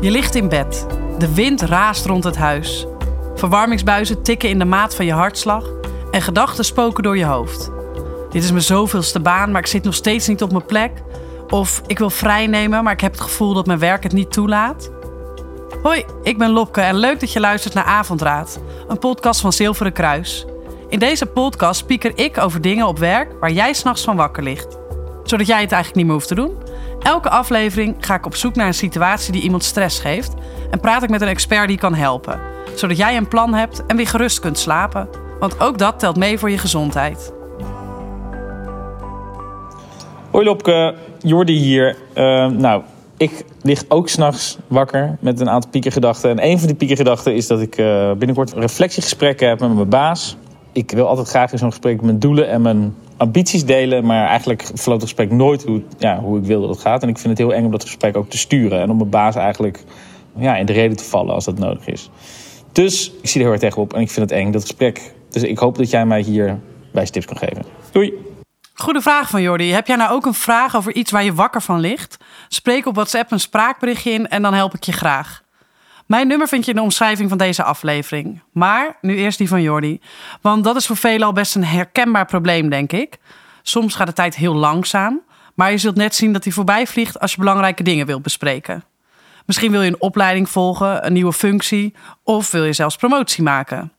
Je ligt in bed. De wind raast rond het huis. Verwarmingsbuizen tikken in de maat van je hartslag en gedachten spoken door je hoofd. Dit is mijn zoveelste baan, maar ik zit nog steeds niet op mijn plek. Of ik wil vrijnemen, maar ik heb het gevoel dat mijn werk het niet toelaat. Hoi, ik ben Lopke en leuk dat je luistert naar Avondraad, een podcast van Zilveren Kruis. In deze podcast pieker ik over dingen op werk waar jij s'nachts van wakker ligt. Zodat jij het eigenlijk niet meer hoeft te doen. Elke aflevering ga ik op zoek naar een situatie die iemand stress geeft en praat ik met een expert die kan helpen. Zodat jij een plan hebt en weer gerust kunt slapen. Want ook dat telt mee voor je gezondheid. Hoi Lopke, Jordi hier. Uh, nou, ik lig ook s'nachts wakker met een aantal piekergedachten. En een van die piekergedachten is dat ik uh, binnenkort reflectiegesprekken heb met mijn baas. Ik wil altijd graag in zo'n gesprek mijn doelen en mijn ambities delen. Maar eigenlijk verloopt het gesprek nooit hoe, ja, hoe ik wil dat het gaat. En ik vind het heel eng om dat gesprek ook te sturen. En om mijn baas eigenlijk ja, in de reden te vallen als dat nodig is. Dus ik zie er heel erg tegenop en ik vind het eng, dat gesprek. Dus ik hoop dat jij mij hier wijze tips kan geven. Doei! Goede vraag van Jordi. Heb jij nou ook een vraag over iets waar je wakker van ligt? Spreek op WhatsApp een spraakberichtje in en dan help ik je graag. Mijn nummer vind je in de omschrijving van deze aflevering. Maar nu eerst die van Jordi. Want dat is voor velen al best een herkenbaar probleem, denk ik. Soms gaat de tijd heel langzaam. Maar je zult net zien dat hij voorbij vliegt als je belangrijke dingen wilt bespreken. Misschien wil je een opleiding volgen, een nieuwe functie of wil je zelfs promotie maken.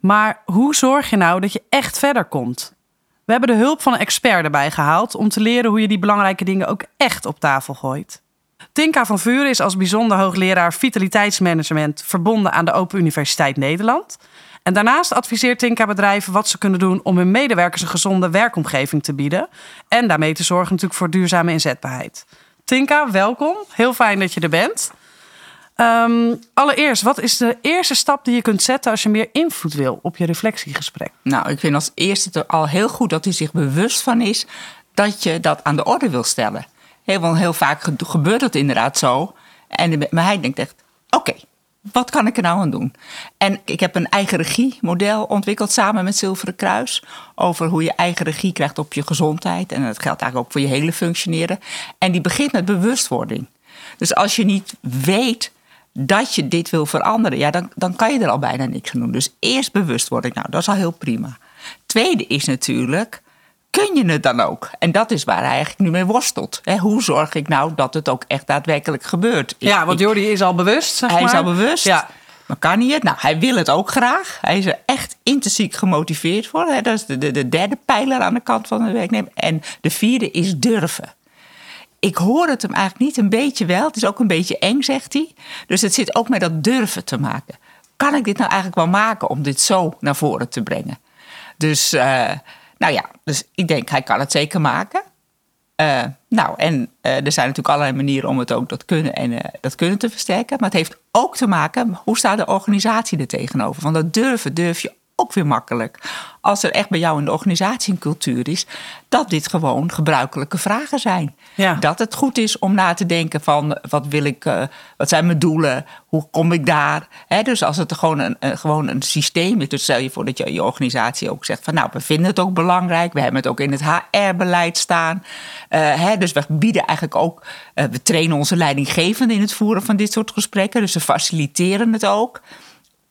Maar hoe zorg je nou dat je echt verder komt? We hebben de hulp van een expert erbij gehaald om te leren hoe je die belangrijke dingen ook echt op tafel gooit. Tinka van Vuren is als bijzonder hoogleraar vitaliteitsmanagement verbonden aan de Open Universiteit Nederland. En daarnaast adviseert Tinka bedrijven wat ze kunnen doen om hun medewerkers een gezonde werkomgeving te bieden. En daarmee te zorgen natuurlijk voor duurzame inzetbaarheid. Tinka, welkom. Heel fijn dat je er bent. Um, allereerst, wat is de eerste stap die je kunt zetten als je meer invloed wil op je reflectiegesprek? Nou, ik vind als eerste al heel goed dat hij zich bewust van is dat je dat aan de orde wil stellen. Heel, heel vaak gebeurt dat inderdaad zo. En maar hij denkt echt: oké, wat kan ik er nou aan doen? En ik heb een eigen regiemodel ontwikkeld samen met Zilveren Kruis. Over hoe je eigen regie krijgt op je gezondheid. En dat geldt eigenlijk ook voor je hele functioneren. En die begint met bewustwording. Dus als je niet weet dat je dit wil veranderen, ja, dan, dan kan je er al bijna niks aan doen. Dus eerst bewustwording, nou, dat is al heel prima. Tweede is natuurlijk, kun je het dan ook? En dat is waar hij eigenlijk nu mee worstelt. hoe zorg ik nou dat het ook echt daadwerkelijk gebeurt? Ja, want Jordi is al bewust, zeg Hij is al bewust. Ja. Maar kan hij het? Nou, hij wil het ook graag. Hij is er echt intrinsiek gemotiveerd voor. Dat is de, de, de derde pijler aan de kant van de werknemer. En de vierde is durven ik hoor het hem eigenlijk niet een beetje wel. Het is ook een beetje eng, zegt hij. Dus het zit ook met dat durven te maken. Kan ik dit nou eigenlijk wel maken om dit zo naar voren te brengen? Dus, uh, nou ja, dus ik denk hij kan het zeker maken. Uh, nou, en uh, er zijn natuurlijk allerlei manieren om het ook dat kunnen en dat kunnen te versterken. Maar het heeft ook te maken, hoe staat de organisatie er tegenover? Want dat durven durf je ook weer makkelijk. Als er echt bij jou in de organisatie een cultuur is, dat dit gewoon gebruikelijke vragen zijn. Ja. Dat het goed is om na te denken van wat wil ik, uh, wat zijn mijn doelen, hoe kom ik daar. dus als het gewoon een, gewoon een systeem is, dus stel je voor dat je je organisatie ook zegt van nou, we vinden het ook belangrijk, we hebben het ook in het HR-beleid staan. Uh, dus we bieden eigenlijk ook, we trainen onze leidinggevenden in het voeren van dit soort gesprekken, dus ze faciliteren het ook.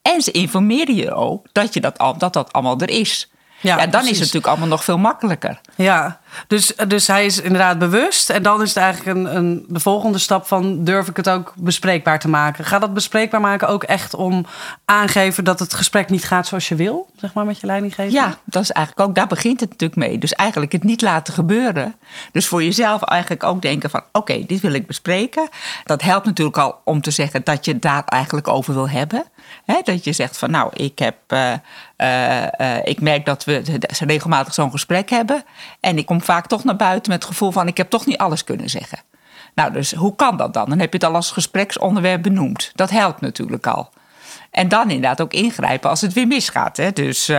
En ze informeren je ook dat, je dat, al, dat dat allemaal er is. Ja, ja, dan is het natuurlijk allemaal nog veel makkelijker. Ja, dus, dus hij is inderdaad bewust. En dan is het eigenlijk een, een, de volgende stap van... durf ik het ook bespreekbaar te maken? Ga dat bespreekbaar maken ook echt om aangeven... dat het gesprek niet gaat zoals je wil, zeg maar, met je leidinggever? Ja, dat is eigenlijk ook, daar begint het natuurlijk mee. Dus eigenlijk het niet laten gebeuren. Dus voor jezelf eigenlijk ook denken van... oké, dit wil ik bespreken. Dat helpt natuurlijk al om te zeggen dat je daar eigenlijk over wil hebben dat je zegt van nou, ik, heb, uh, uh, ik merk dat we regelmatig zo'n gesprek hebben. En ik kom vaak toch naar buiten met het gevoel van ik heb toch niet alles kunnen zeggen. Nou, dus hoe kan dat dan? Dan heb je het al als gespreksonderwerp benoemd. Dat helpt natuurlijk al. En dan inderdaad ook ingrijpen als het weer misgaat. Hè? Dus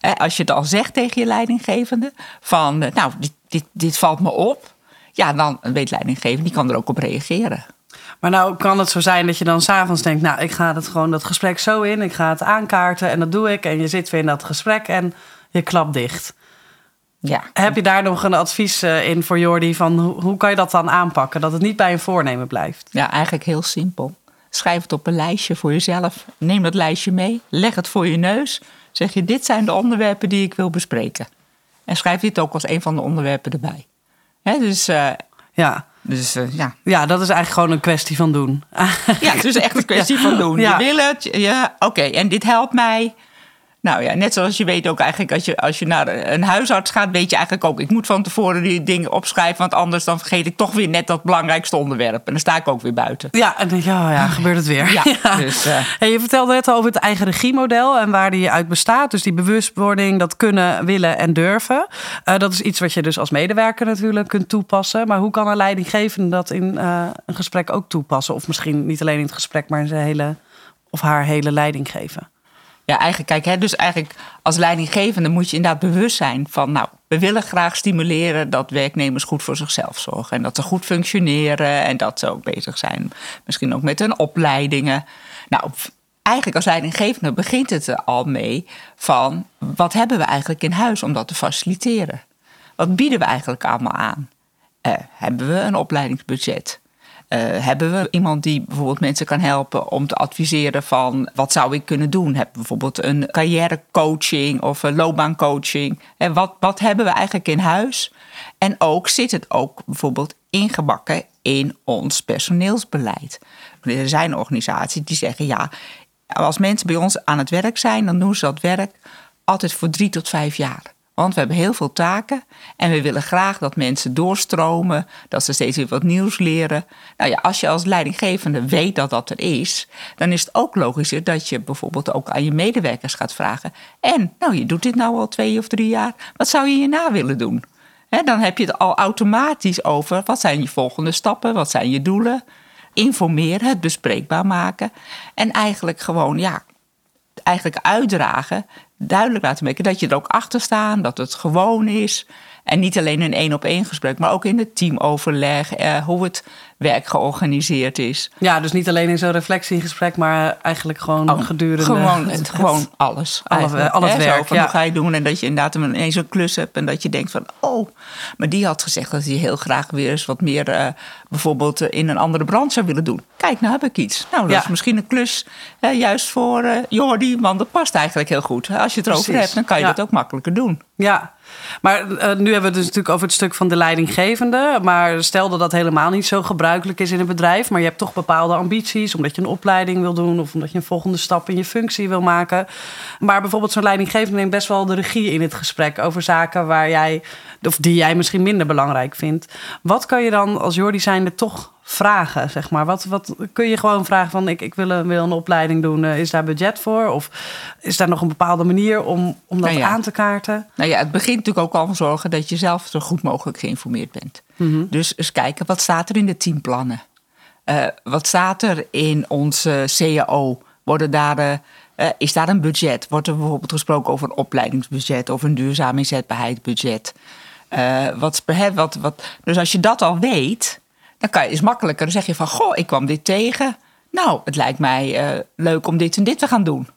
als je het al zegt tegen je leidinggevende van nou, dit, dit, dit valt me op. Ja, dan weet leidinggevende, die kan er ook op reageren. Maar nou kan het zo zijn dat je dan s'avonds denkt... nou, ik ga het gewoon dat gesprek zo in. Ik ga het aankaarten en dat doe ik. En je zit weer in dat gesprek en je klapt dicht. Ja. Heb je daar nog een advies eh, in voor Jordi... van hoe, kan je dat dan aanpakken? Dat het niet bij een voornemen blijft? Ja, eigenlijk heel simpel. Schrijf het op een lijstje voor jezelf. Neem dat lijstje mee. Leg het voor je neus. Zeg je, dit zijn de onderwerpen die ik wil bespreken. En schrijf dit ook als een van de onderwerpen erbij. Hè, dus uh, ja. Dus uh, ja. Ja, dat is eigenlijk gewoon een kwestie van doen. ja, het is echt een kwestie van doen. Ja. Je wil het, ja, oké, en dit helpt mij. Nou ja, net zoals je weet ook eigenlijk als je, als je naar een huisarts gaat, weet je eigenlijk ook, ik moet van tevoren die dingen opschrijven, want anders dan vergeet ik toch weer net dat belangrijkste onderwerp. En dan sta ik ook weer buiten. Ja, en dan ja, ja, gebeurt het weer. Ja, Dus, uh... hey, je vertelde net al over het eigen regiemodel en waar die uit bestaat. Dus die bewustwording, dat kunnen, willen en durven. Uh, dat is iets wat je dus als medewerker natuurlijk kunt toepassen. Maar hoe kan een leidinggevende dat in uh, een gesprek ook toepassen? Of misschien niet alleen in het gesprek, maar in zijn hele of haar hele leiding geven? Ja, eigenlijk, kijk, hè, dus eigenlijk als leidinggevende moet je inderdaad bewust zijn van, nou, we willen graag stimuleren dat werknemers goed voor zichzelf zorgen. En dat ze goed functioneren en dat ze ook bezig zijn, misschien ook met hun opleidingen. Nou, eigenlijk als leidinggevende begint het er al mee van, wat hebben we eigenlijk in huis om dat te faciliteren? Wat bieden we eigenlijk allemaal aan? Uh, hebben we een opleidingsbudget? Uh, hebben we iemand die bijvoorbeeld mensen kan helpen om te adviseren van wat zou ik kunnen doen? Heb bijvoorbeeld een carrièrecoaching of een loopbaancoaching? En wat, wat hebben we eigenlijk in huis? En ook zit het ook bijvoorbeeld ingebakken in ons personeelsbeleid. Er zijn organisaties die zeggen ja, als mensen bij ons aan het werk zijn, dan doen ze dat werk altijd voor drie tot vijf jaar. Want we hebben heel veel taken en we willen graag dat mensen doorstromen, dat ze steeds weer wat nieuws leren. Nou ja, als je als leidinggevende weet dat dat er is, dan is het ook logischer dat je bijvoorbeeld ook aan je medewerkers gaat vragen. En, nou, je doet dit nou al twee of drie jaar, wat zou je hierna willen doen? dan heb je het al automatisch over wat zijn je volgende stappen, wat zijn je doelen. Informeren, het bespreekbaar maken en eigenlijk gewoon, ja, eigenlijk uitdragen duidelijk laten maken dat je er ook achter staat, dat het gewoon is. En niet alleen een één op één gesprek, maar ook in het teamoverleg, eh, hoe het werk georganiseerd is. Ja, dus niet alleen in zo'n reflectiegesprek, maar eigenlijk gewoon oh, gedurende... Gewoon, het, gewoon alles. Alle, al het werk, van, Hoe ga je doen? En dat je inderdaad ineens een klus hebt en dat je denkt van... oh, maar die had gezegd dat hij heel graag weer eens wat meer... Uh, bijvoorbeeld in een andere brand zou willen doen. Kijk, nou heb ik iets. Nou, dat ja. is misschien een klus uh, juist voor uh, Jordi, want dat past eigenlijk heel goed. Als je het erover hebt, dan kan je ja. dat ook makkelijker doen. Ja, maar uh, nu hebben we het dus natuurlijk over het stuk van de leidinggevende. Maar stel dat dat helemaal niet zo gebruikelijk is in een bedrijf. Maar je hebt toch bepaalde ambities. Omdat je een opleiding wil doen. Of omdat je een volgende stap in je functie wil maken. Maar bijvoorbeeld zo'n leidinggevende neemt best wel de regie in het gesprek. Over zaken waar jij, of die jij misschien minder belangrijk vindt. Wat kan je dan als Jordi zijnde toch vragen, zeg maar? Wat, wat kun je gewoon vragen van ik, ik wil, een, wil een opleiding doen, uh, is daar budget voor? Of is daar nog een bepaalde manier om, om dat nou ja. aan te kaarten? Nou ja, het begint natuurlijk ook al van zorgen dat je zelf zo goed mogelijk geïnformeerd bent. Mm -hmm. Dus eens kijken, wat staat er in de teamplannen? Uh, wat staat er in onze CAO? Worden daar... Uh, uh, is daar een budget? Wordt er bijvoorbeeld gesproken over een opleidingsbudget of een duurzaam inzetbaarheidsbudget? Uh, wat, wat, wat, dus als je dat al weet, dan kan je, is makkelijker. Dan zeg je van, goh, ik kwam dit tegen. Nou, het lijkt mij uh, leuk om dit en dit te gaan doen.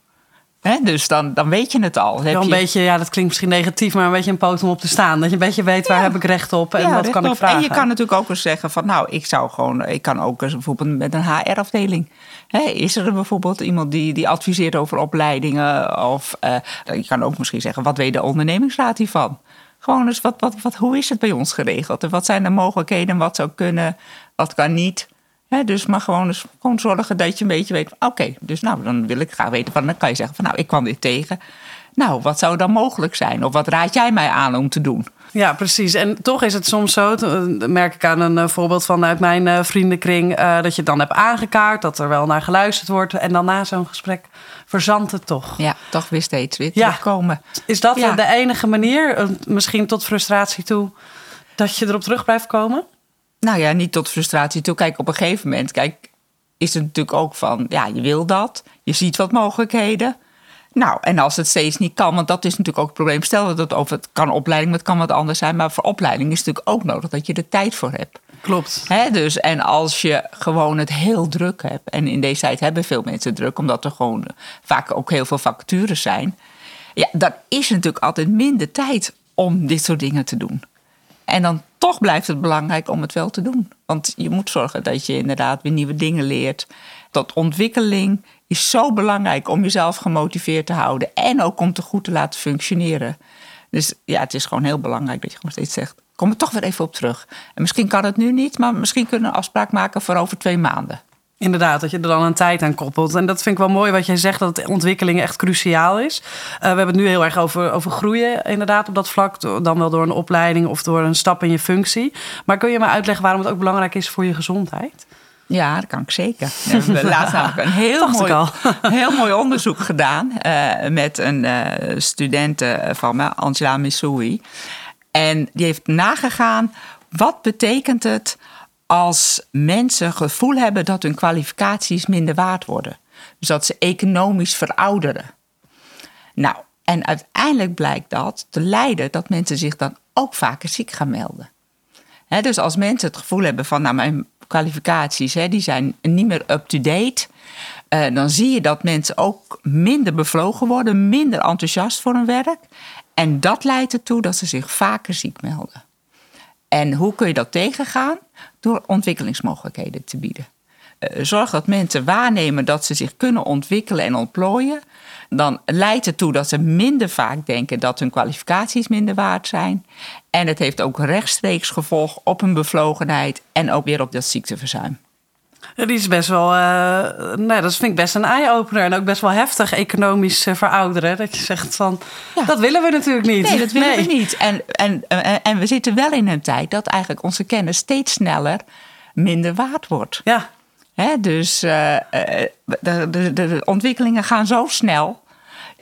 Hè? Dus dan, dan weet je het al. Wel een je... beetje, ja, dat klinkt misschien negatief, maar een beetje een poot om op te staan. Dat je een beetje weet waar ja. heb ik recht op en ja, wat kan op. ik vragen. En je kan natuurlijk ook eens zeggen van, nou, ik zou gewoon, ik kan ook eens bijvoorbeeld met een HR-afdeling. is er bijvoorbeeld iemand die, die adviseert over opleidingen? Of uh, je kan ook misschien zeggen, wat weet de ondernemingsraad hiervan? Gewoon eens, wat, wat, wat, hoe is het bij ons geregeld? En wat zijn de mogelijkheden? Wat zou kunnen? Wat kan niet? He, dus maar gewoon, dus gewoon zorgen dat je een beetje weet. Oké, dus nou, dan wil ik graag weten. Van, dan kan je zeggen van nou, ik kwam dit tegen. Nou, wat zou dan mogelijk zijn? Of wat raad jij mij aan om te doen? Ja, precies. En toch is het soms zo, dat merk ik aan een uh, voorbeeld vanuit mijn uh, vriendenkring, uh, dat je het dan hebt aangekaart, dat er wel naar geluisterd wordt. En dan na zo'n gesprek verzandt het toch. Ja, toch weer steeds weer terugkomen. Is dat ja. de enige manier, misschien tot frustratie toe, dat je erop terug blijft komen? Nou ja, niet tot frustratie toe. Kijk, op een gegeven moment, kijk, is het natuurlijk ook van, ja, je wil dat, je ziet wat mogelijkheden. Nou, en als het steeds niet kan, want dat is natuurlijk ook het probleem. Stel dat het over het kan opleiding, maar het kan wat anders zijn. Maar voor opleiding is het natuurlijk ook nodig dat je er tijd voor hebt. Klopt. Dus, en als je gewoon het heel druk hebt, en in deze tijd hebben veel mensen druk, omdat er gewoon vaak ook heel veel vacatures zijn. Ja, dan is er natuurlijk altijd minder tijd om dit soort dingen te doen. En dan toch blijft het belangrijk om het wel te doen. Want je moet zorgen dat je inderdaad weer nieuwe dingen leert. Dat ontwikkeling is zo belangrijk om jezelf gemotiveerd te houden. En ook om het goed te laten functioneren. Dus ja, het is gewoon heel belangrijk dat je gewoon steeds zegt: kom er toch weer even op terug. En misschien kan het nu niet, maar misschien kunnen we een afspraak maken voor over twee maanden. Inderdaad, dat je er dan een tijd aan koppelt. En dat vind ik wel mooi wat jij zegt, dat ontwikkeling echt cruciaal is. Uh, we hebben het nu heel erg over, over groeien, inderdaad, op dat vlak. Dan wel door een opleiding of door een stap in je functie. Maar kun je me uitleggen waarom het ook belangrijk is voor je gezondheid? Ja, dat kan ik zeker. We hebben laatst namelijk een heel, mooi, heel mooi onderzoek gedaan uh, met een uh, student van me, Angela Missouri. En die heeft nagegaan, wat betekent het als mensen gevoel hebben dat hun kwalificaties minder waard worden. Dus dat ze economisch verouderen. Nou, en uiteindelijk blijkt dat te leiden dat mensen zich dan ook vaker ziek gaan melden. dus als mensen het gevoel hebben van, nou, mijn kwalificaties die zijn niet meer up-to-date, uh, dan zie je dat mensen ook minder bevlogen worden, minder enthousiast voor hun werk. En dat leidt ertoe dat ze zich vaker ziek melden. En hoe kun je dat tegengaan? Door ontwikkelingsmogelijkheden te bieden. Uh, zorg dat mensen waarnemen dat ze zich kunnen ontwikkelen en ontplooien. Dan leidt het toe dat ze minder vaak denken dat hun kwalificaties minder waard zijn. En het heeft ook rechtstreeks gevolg op hun bevlogenheid en ook weer op dat ziekteverzuim. Die is best wel, uh, nee, dat vind ik best een eye-opener. En ook best wel heftig economisch uh, verouderen. Dat je zegt van, ja. dat willen we natuurlijk niet. Nee, dat willen nee. we niet. En, en, en, en we zitten wel in een tijd dat eigenlijk onze kennis steeds sneller minder waard wordt. Ja. Hè, dus uh, de, de, de ontwikkelingen gaan zo snel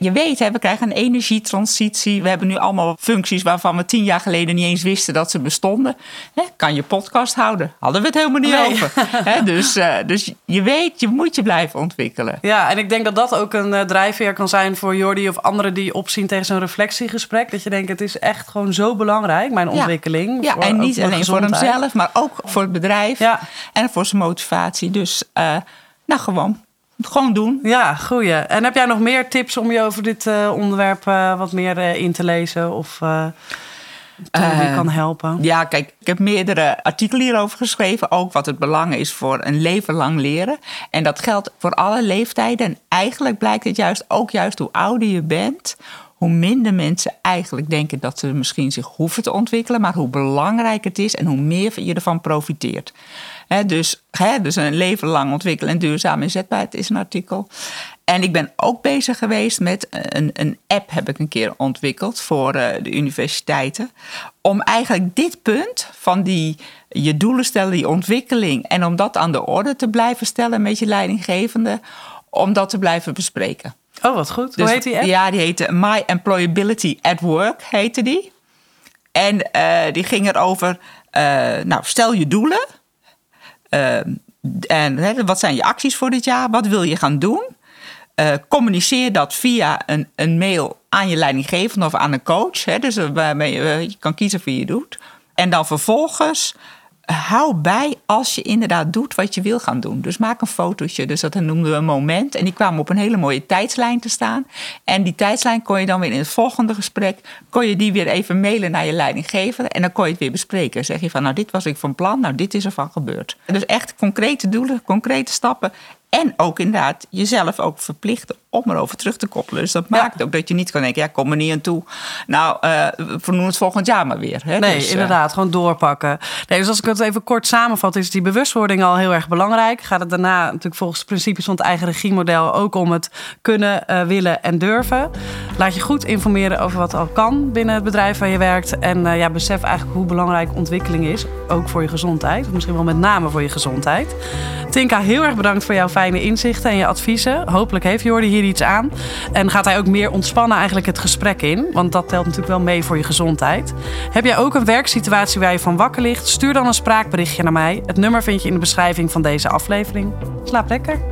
je weet, hè, we krijgen een energietransitie. We hebben nu allemaal functies waarvan we tien jaar geleden niet eens wisten dat ze bestonden. Hè, kan je podcast houden? Hadden we het helemaal niet over. Hè, dus, uh, dus je weet, je moet je blijven ontwikkelen. Ja, en ik denk dat dat ook een uh, drijfveer kan zijn voor Jordi of anderen die opzien tegen zo'n reflectiegesprek. Dat je denkt, het is echt gewoon zo belangrijk, mijn ontwikkeling. Ja, en niet alleen voor hemzelf, maar ook voor het bedrijf ja. en voor zijn motivatie. Dus uh, nou gewoon gewoon doen. Ja, goeie. En heb jij nog meer tips om je over dit uh, onderwerp uh, wat meer uh, in te lezen? Of die kan helpen? Ja, kijk, ik heb meerdere artikelen hierover geschreven. Ook wat het belang is voor een leven lang leren. En dat geldt voor alle leeftijden. En eigenlijk blijkt het juist ook juist hoe ouder je bent hoe minder mensen eigenlijk denken dat ze misschien zich hoeven te ontwikkelen, maar hoe belangrijk het is en hoe meer je ervan profiteert dus, dus een leven lang ontwikkelen en duurzaam inzetbaarheid is een artikel. En ik ben ook bezig geweest met een, een app, heb ik een keer ontwikkeld voor uh, de universiteiten. Om eigenlijk dit punt van die je doelen stellen, die ontwikkeling, en om dat aan de orde te blijven stellen met je leidinggevende, om dat te blijven bespreken. Oh, wat goed. Hoe dus heet die app? Ja, die heette My Employability at Work, heette die. En uh, die ging erover, uh, nou, stel je doelen. Uh, en hè, wat zijn je acties voor dit jaar? Wat wil je gaan doen? Communiceer dat via een, een mail aan je leidinggevende of aan een coach. Hè, dus waarmee je, je kan kiezen wie je doet. En dan vervolgens hou bij als je inderdaad doet wat je wil gaan doen. Dus maak een fotootje. Dus dat noemden we een moment. En die kwamen op een hele mooie tijdslijn te staan. En die tijdslijn kon je dan weer in het volgende gesprek... kon je die weer even mailen naar je leidinggever. En dan kon je het weer bespreken. Zeg je van, nou dit was ik van plan. Nou dit is er van gebeurd. Dus echt concrete doelen, concrete stappen. En ook inderdaad jezelf ook verplichten om erover terug te koppelen. Dus dat maakt ook dat je niet kan denken, ja, kom er niet aan toe. Nou, uh, vernoem het volgend jaar maar weer. Hè? Nee, dus, uh, inderdaad, gewoon doorpakken. Nee, dus als ik het even kort samenvat, is die bewustwording al heel erg belangrijk. Gaat het daarna natuurlijk volgens de principes van het eigen regiemodel ook om het kunnen, uh, willen en durven. Laat je goed informeren over wat al kan binnen het bedrijf waar je werkt. En ja, besef eigenlijk hoe belangrijk ontwikkeling is, ook voor je gezondheid. Misschien wel met name voor je gezondheid. Tinka, heel erg bedankt voor jouw fijne inzichten en je adviezen. Hopelijk heeft Jordi hier iets aan. En gaat hij ook meer ontspannen eigenlijk het gesprek in. Want dat telt natuurlijk wel mee voor je gezondheid. Heb jij ook een werksituatie waar je van wakker ligt? Stuur dan een spraakberichtje naar mij. Het nummer vind je in de beschrijving van deze aflevering. Slaap lekker.